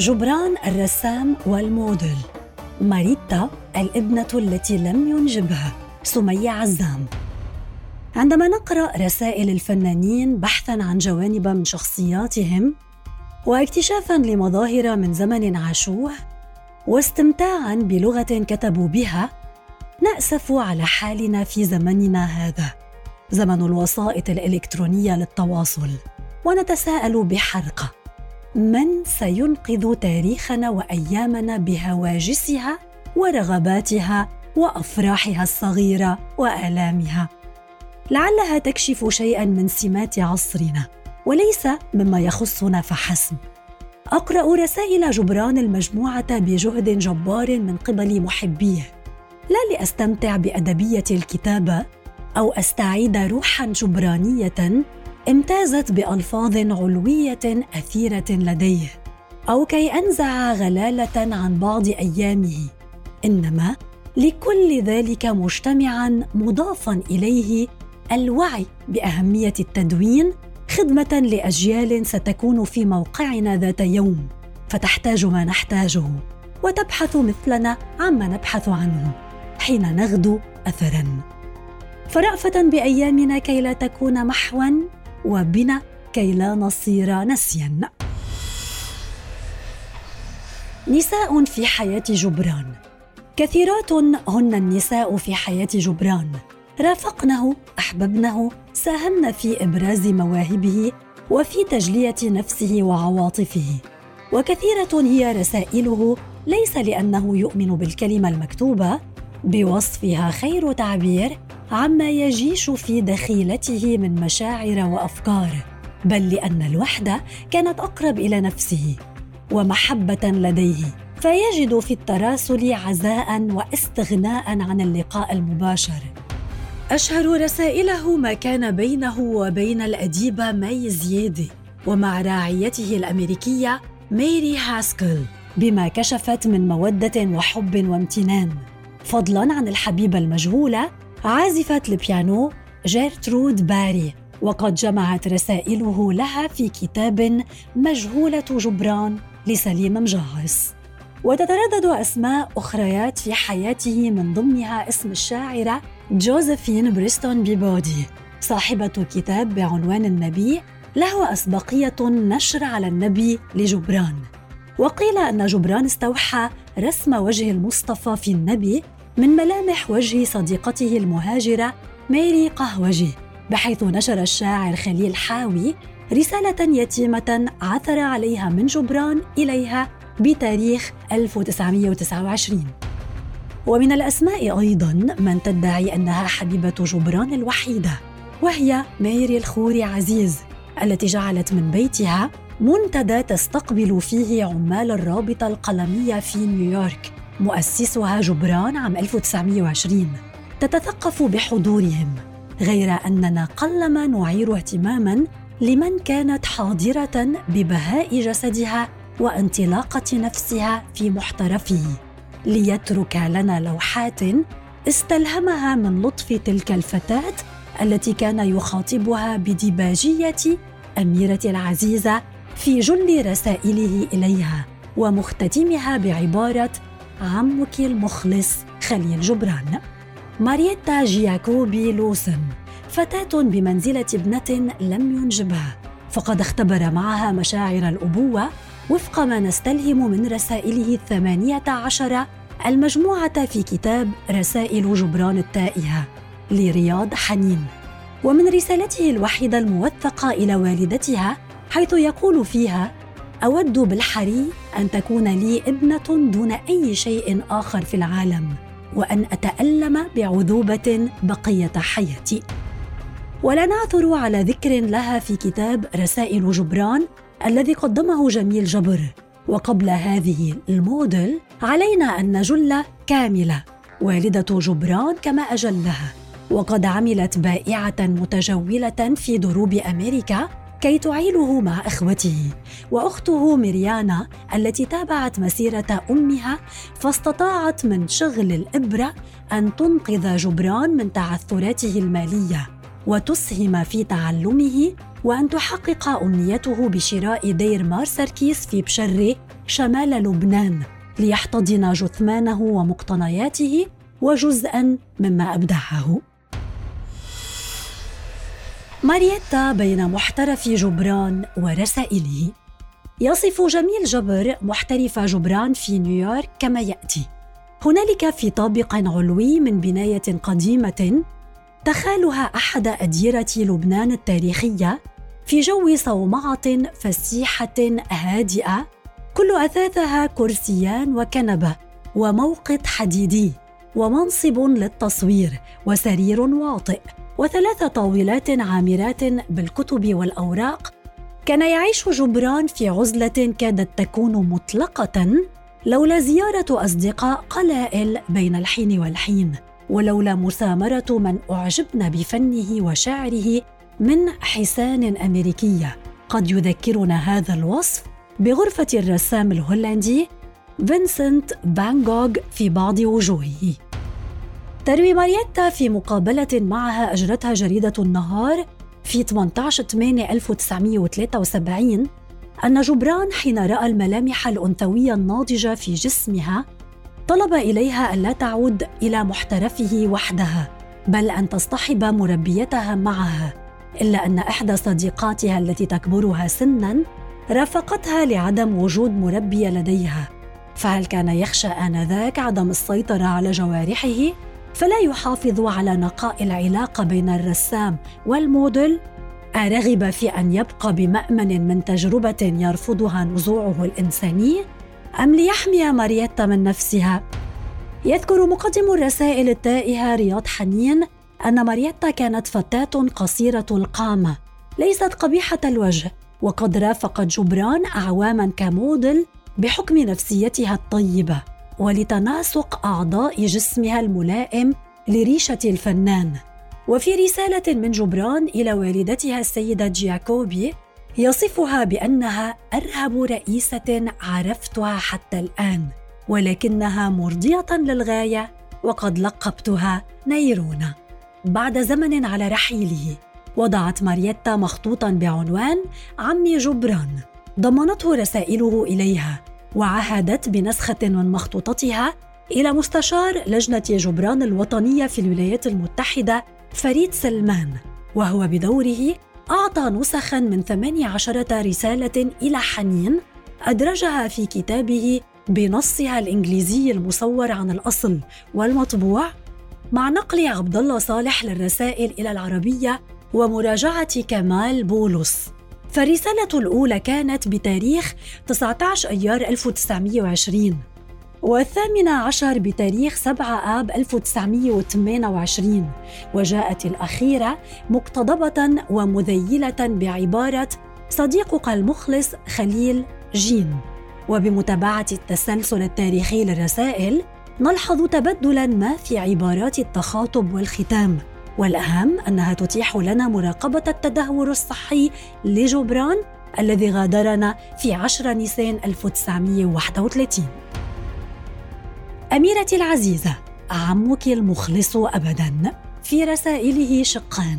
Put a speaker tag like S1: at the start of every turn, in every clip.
S1: جبران الرسام والموديل. ماريتا الابنة التي لم ينجبها. سمية عزام. عندما نقرأ رسائل الفنانين بحثا عن جوانب من شخصياتهم واكتشافا لمظاهر من زمن عاشوه واستمتاعا بلغة كتبوا بها نأسف على حالنا في زمننا هذا. زمن الوسائط الإلكترونية للتواصل. ونتساءل بحرقة. من سينقذ تاريخنا وأيامنا بهواجسها ورغباتها وأفراحها الصغيرة وآلامها. لعلها تكشف شيئا من سمات عصرنا وليس مما يخصنا فحسب. أقرأ رسائل جبران المجموعة بجهد جبار من قبل محبيه. لا لأستمتع بأدبية الكتابة أو أستعيد روحا جبرانية امتازت بألفاظ علوية أثيرة لديه أو كي أنزع غلالة عن بعض أيامه. إنما لكل ذلك مجتمعا مضافا إليه الوعي بأهمية التدوين خدمة لأجيال ستكون في موقعنا ذات يوم فتحتاج ما نحتاجه وتبحث مثلنا عما نبحث عنه حين نغدو اثرا. فرأفة بأيامنا كي لا تكون محوا وبنا كي لا نصير نسيا. نساء في حياة جبران. كثيرات هن النساء في حياة جبران. رافقنه أحببنه ساهمن في إبراز مواهبه وفي تجلية نفسه وعواطفه. وكثيرة هي رسائله ليس لأنه يؤمن بالكلمة المكتوبة بوصفها خير تعبير عما يجيش في دخيلته من مشاعر وأفكار بل لأن الوحده كانت أقرب إلى نفسه ومحبة لديه فيجد في التراسل عزاء واستغناء عن اللقاء المباشر. أشهر رسائله ما كان بينه وبين الاديبه مي زيادة ومع راعيته الأمريكية ميري هاسكل. بما كشفت من مودة وحب وامتنان. فضلا عن الحبيبة المجهولة عازفة البيانو جيرترود باري. وقد جمعت رسائله لها في كتاب مجهولة جبران لسليم مجهص وتتردد أسماء أخريات في حياته من ضمنها اسم الشاعرة جوزيفين بريستون بيبودي. صاحبة كتاب بعنوان النبي له أسبقية نشر على النبي لجبران. وقيل أن جبران استوحى رسم وجه المصطفى في النبي من ملامح وجه صديقته المهاجرة ميري قهوجي بحيث نشر الشاعر خليل حاوي رسالة يتيمة عثر عليها من جبران إليها بتاريخ 1929 ومن الأسماء أيضا من تدعي أنها حبيبة جبران الوحيدة وهي ميري الخوري عزيز التي جعلت من بيتها منتدى تستقبل فيه عمال الرابطة القلمية في نيويورك مؤسسها جبران عام 1920 تتثقف بحضورهم غير أننا قلما نعير اهتماما لمن كانت حاضرة ببهاء جسدها وانطلاقة نفسها في محترفه. ليترك لنا لوحات استلهمها من لطف تلك الفتاة التي كان يخاطبها بديباجية أميرة العزيزة في جل رسائله إليها ومختتمها بعبارة عمك المخلص خليل جبران. ماريتا جياكوبي لوسن فتاة بمنزلة ابنة لم ينجبها فقد اختبر معها مشاعر الأبوة وفق ما نستلهم من رسائله الثمانية عشر المجموعة في كتاب رسائل جبران التائهة لرياض حنين. ومن رسالته الوحيدة الموثقة إلى والدتها حيث يقول فيها أود بالحري أن تكون لي ابنة دون أي شيء آخر في العالم وأن أتألم بعذوبة بقية حياتي. ولا نعثر على ذكر لها في كتاب رسائل جبران الذي قدمه جميل جبر. وقبل هذه الموديل علينا أن نجل كاملة والدة جبران كما أجلها. وقد عملت بائعة متجولة في دروب أمريكا كي تعيله مع إخوته وأخته ميريانا التي تابعت مسيرة أمها فاستطاعت من شغل الإبرة أن تنقذ جبران من تعثراته المالية وتسهم في تعلمه وأن تحقق أمنيته بشراء دير مارسركيس في بشري شمال لبنان ليحتضن جثمانه ومقتنياته وجزءا مما أبدعه. مارييتا بين محترف جبران ورسائله. يصف جميل جبر محترف جبران في نيويورك كما يأتي. هنالك في طابق علوي من بناية قديمة تخالها أحد أديرة لبنان التاريخية في جو صومعة فسيحة هادئة كل أثاثها كرسيان وكنبة وموقد حديدي ومنصب للتصوير وسرير واطئ. وثلاث طاولات عامرات بالكتب والأوراق كان يعيش جبران في عزلة كادت تكون مطلقة لولا زيارة أصدقاء قلائل بين الحين والحين ولولا مسامرة من أعجبن بفنه وشعره من حسان امريكيه قد يذكرنا هذا الوصف بغرفة الرسام الهولندي فينسنت فان في بعض وجوهه. تروي مارييتا في مقابلة معها أجرتها جريدة النهار في 18 8 1973 أن جبران حين رأى الملامح الأنثوية الناضجة في جسمها طلب إليها ألا تعود إلى محترفه وحدها بل أن تصطحب مربيتها معها إلا أن إحدى صديقاتها التي تكبرها سنا رافقتها لعدم وجود مربية لديها. فهل كان يخشى آنذاك عدم السيطرة على جوارحه؟ فلا يحافظ على نقاء العلاقة بين الرسام والموديل. أرغب في أن يبقى بمأمن من تجربة يرفضها نزوعه الإنساني أم ليحمي مارييتا من نفسها؟ يذكر مقدم الرسائل التائهة رياض حنين أن مارييتا كانت فتاة قصيرة القامة ليست قبيحة الوجه وقد رافقت جبران أعواما كموديل بحكم نفسيتها الطيبة. ولتناسق أعضاء جسمها الملائم لريشة الفنان. وفي رسالة من جبران إلى والدتها السيدة جياكوبي يصفها بأنها أرهب رئيسة عرفتها حتى الآن ولكنها مرضية للغاية وقد لقبتها نيرونا. بعد زمن على رحيله وضعت مارييتا مخطوطا بعنوان عمي جبران ضمنته رسائله إليها. وعهدت بنسخة من مخطوطتها إلى مستشار لجنة جبران الوطنية في الولايات المتحدة فريد سلمان وهو بدوره أعطى نسخا من 18 رسالة إلى حنين أدرجها في كتابه بنصها الإنجليزي المصور عن الأصل والمطبوع مع نقل عبد الله صالح للرسائل إلى العربية ومراجعة كمال بولس. فالرسالة الأولى كانت بتاريخ 19 أيار 1920 والثامنة عشر بتاريخ 7 آب 1928 وجاءت الأخيرة مقتضبة ومذيلة بعبارة صديقك المخلص خليل جين. وبمتابعة التسلسل التاريخي للرسائل نلحظ تبدلا ما في عبارات التخاطب والختام. والأهم أنها تتيح لنا مراقبة التدهور الصحي لجبران الذي غادرنا في 10 نيسان 1931 أميرتي العزيزة عمك المخلص أبدا في رسائله شقان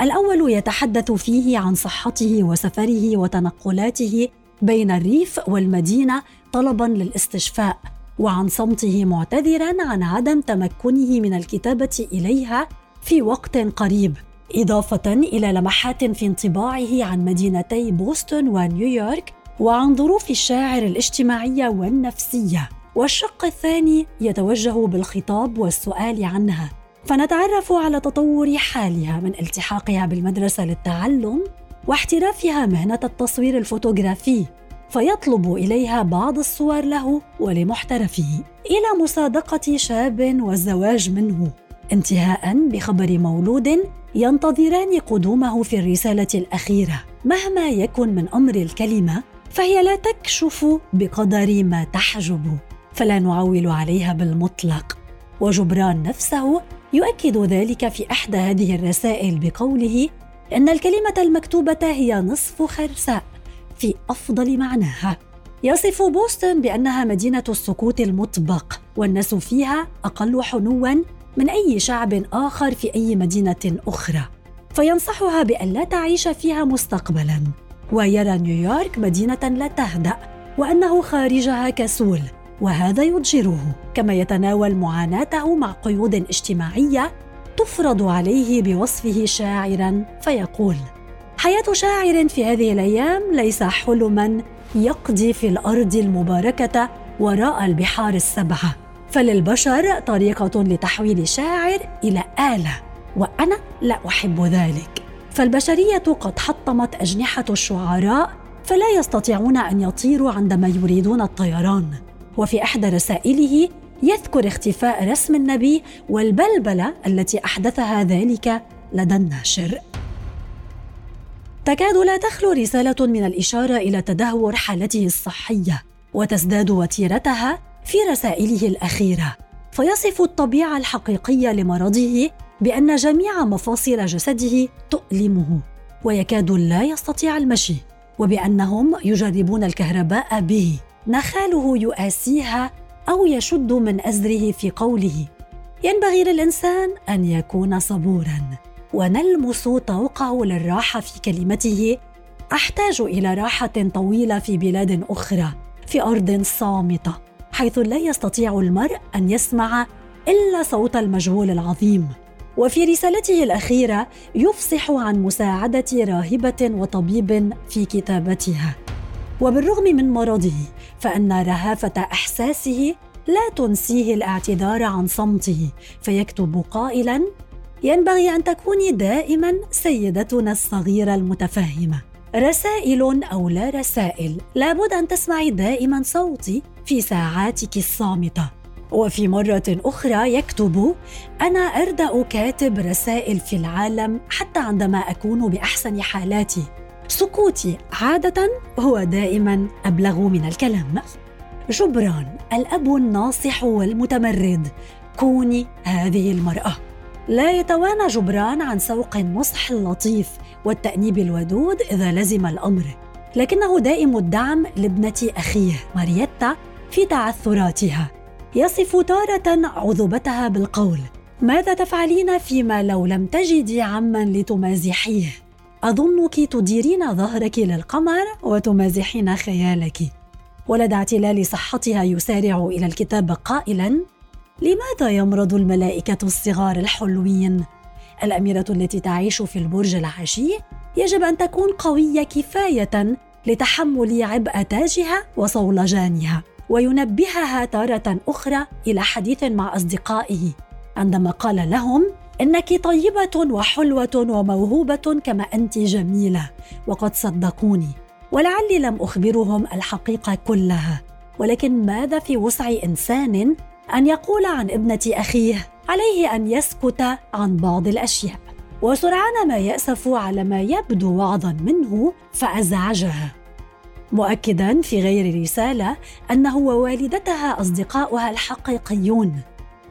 S1: الأول يتحدث فيه عن صحته وسفره وتنقلاته بين الريف والمدينة طلبا للاستشفاء وعن صمته معتذرا عن عدم تمكنه من الكتابة إليها في وقت قريب إضافة إلى لمحات في انطباعه عن مدينتي بوسطن ونيويورك وعن ظروف الشاعر الاجتماعية والنفسية. والشق الثاني يتوجه بالخطاب والسؤال عنها. فنتعرف على تطور حالها من التحاقها بالمدرسة للتعلم واحترافها مهنة التصوير الفوتوغرافي فيطلب إليها بعض الصور له ولمحترفه إلى مصادقة شاب والزواج منه. انتهاء بخبر مولود ينتظران قدومه في الرسالة الأخيرة. مهما يكن من أمر الكلمة فهي لا تكشف بقدر ما تحجب. فلا نعول عليها بالمطلق. وجبران نفسه يؤكد ذلك في إحدى هذه الرسائل بقوله إن الكلمة المكتوبة هي نصف خرساء في أفضل معناها. يصف بوسطن بأنها مدينة السكوت المطبق والناس فيها أقل حنوا من أي شعب آخر في أي مدينة أخرى فينصحها بأن لا تعيش فيها مستقبلا ويرى نيويورك مدينة لا تهدأ وأنه خارجها كسول وهذا يضجره كما يتناول معاناته مع قيود اجتماعية تفرض عليه بوصفه شاعرا فيقول حياة شاعر في هذه الأيام ليس حلما يقضي في الأرض المباركة وراء البحار السبعة. فللبشر طريقة لتحويل شاعر إلى آلة وأنا لا أحب ذلك. فالبشرية قد حطمت أجنحة الشعراء فلا يستطيعون أن يطيروا عندما يريدون الطيران. وفي إحدى رسائله يذكر اختفاء رسم النبي والبلبلة التي أحدثها ذلك لدى الناشر. تكاد لا تخلو رسالة من الإشارة إلى تدهور حالته الصحية وتزداد وتيرتها في رسائله الأخيرة. فيصف الطبيعة الحقيقيه لمرضه بأن جميع مفاصل جسده تؤلمه ويكاد لا يستطيع المشي وبأنهم يجربون الكهرباء به. نخاله يؤاسيها أو يشد من أزره في قوله. ينبغي للإنسان أن يكون صبورا ونلمس طوقه للراحة في كلمته. أحتاج إلى راحة طويلة في بلاد أخرى في أرض صامتة. حيث لا يستطيع المرء أن يسمع إلا صوت المجهول العظيم. وفي رسالته الأخيرة يفصح عن مساعدة راهبة وطبيب في كتابتها. وبالرغم من مرضه فإن رهافة إحساسه لا تنسيه الاعتذار عن صمته فيكتب قائلا ينبغي أن تكوني دائما سيدتنا الصغيرة المتفهمة. رسائل أو لا رسائل لابد أن تسمعي دائما صوتي في ساعاتك الصامتة وفي مرة أخرى يكتب: أنا أردأ كاتب رسائل في العالم حتى عندما أكون بأحسن حالاتي. سكوتي عادة هو دائما أبلغ من الكلام. جبران الأب الناصح والمتمرد كوني هذه المرأة. لا يتوانى جبران عن سوق النصح اللطيف والتأنيب الودود إذا لزم الأمر. لكنه دائم الدعم لابنة أخيه مارييتا في تعثراتها. يصف تارة عذوبتها بالقول. ماذا تفعلين فيما لو لم تجدي عما لتمازحيه؟ أظنك تديرين ظهرك للقمر وتمازحين خيالك. ولدى اعتلال صحتها يسارع إلى الكتاب قائلا لماذا يمرض الملائكة الصغار الحلوين؟ الأميرة التي تعيش في البرج العشي يجب أن تكون قوية كفاية لتحمل عبء تاجها وصولجانها. وينبهها تارة أخرى إلى حديث مع أصدقائه. عندما قال لهم إنك طيبة وحلوة وموهوبة كما أنت جميلة وقد صدقوني ولعلي لم أخبرهم الحقيقة كلها. ولكن ماذا في وسع إنسان أن يقول عن ابنة أخيه عليه أن يسكت عن بعض الأشياء؟ وسرعان ما يأسف على ما يبدو وعظا منه فأزعجها. مؤكدا في غير رسالة أنه ووالدتها أصدقاؤها الحقيقيون.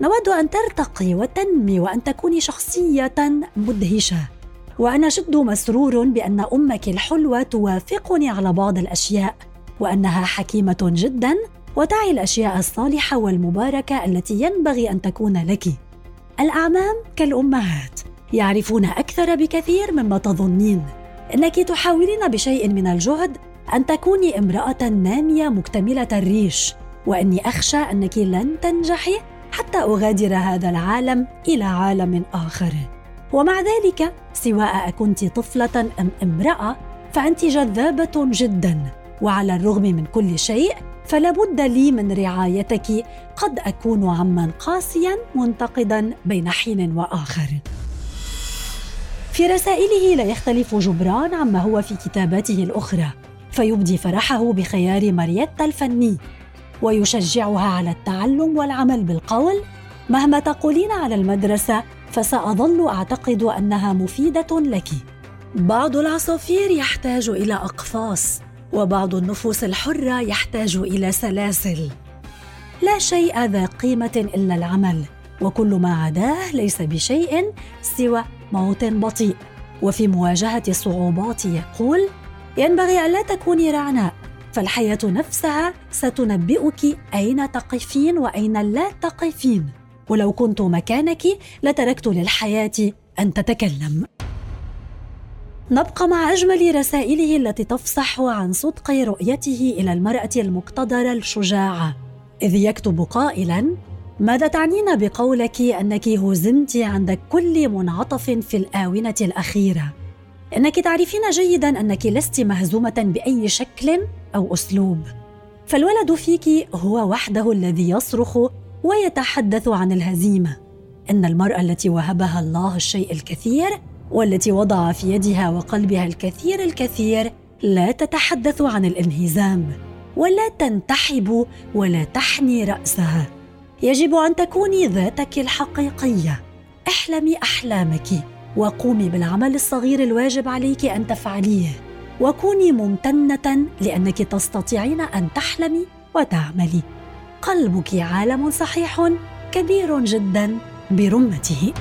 S1: نود أن ترتقي وتنمي وأن تكوني شخصية مدهشة. وأنا جد مسرور بأن أمك الحلوة توافقني على بعض الأشياء وأنها حكيمة جدا وتعي الأشياء الصالحة والمباركة التي ينبغي أن تكون لك. الأعمام كالأمهات يعرفون أكثر بكثير مما تظنين. إنك تحاولين بشيء من الجهد أن تكوني امرأة نامية مكتملة الريش وأني أخشى أنك لن تنجحي حتى أغادر هذا العالم إلى عالم آخر. ومع ذلك سواء أكنت طفلة أم امرأة فأنت جذابة جدا. وعلى الرغم من كل شيء فلا بد لي من رعايتك قد أكون عما قاسيا منتقدا بين حين وآخر. في رسائله لا يختلف جبران عما هو في كتاباته الأخرى. فيبدي فرحه بخيار مارييتا الفني ويشجعها على التعلم والعمل بالقول. مهما تقولين على المدرسة فسأظل أعتقد أنها مفيدة لك. بعض العصافير يحتاج إلى أقفاص وبعض النفوس الحرة يحتاج إلى سلاسل. لا شيء ذا قيمة إلا العمل وكل ما عداه ليس بشيء سوى موت بطيء. وفي مواجهة الصعوبات يقول ينبغي ألا تكوني رعناء فالحياة نفسها ستنبئك أين تقفين وأين لا تقفين. ولو كنت مكانك لتركت للحياة أن تتكلم. نبقى مع أجمل رسائله التي تفصح عن صدق رؤيته إلى المرأة المقتدرة الشجاعة. إذ يكتب قائلا ماذا تعنين بقولك أنك هزمت عند كل منعطف في الآونة الأخيرة؟ إنك تعرفين جيدا أنك لست مهزومة بأي شكل أو أسلوب. فالولد فيك هو وحده الذي يصرخ ويتحدث عن الهزيمة. إن المرأة التي وهبها الله الشيء الكثير والتي وضع في يدها وقلبها الكثير الكثير لا تتحدث عن الانهزام ولا تنتحب ولا تحني رأسها. يجب أن تكوني ذاتك الحقيقية. احلمي أحلامك. وقومي بالعمل الصغير الواجب عليك أن تفعليه. وكوني ممتنة لأنك تستطيعين أن تحلمي وتعملي. قلبك عالم صحيح كبير جدا برمته.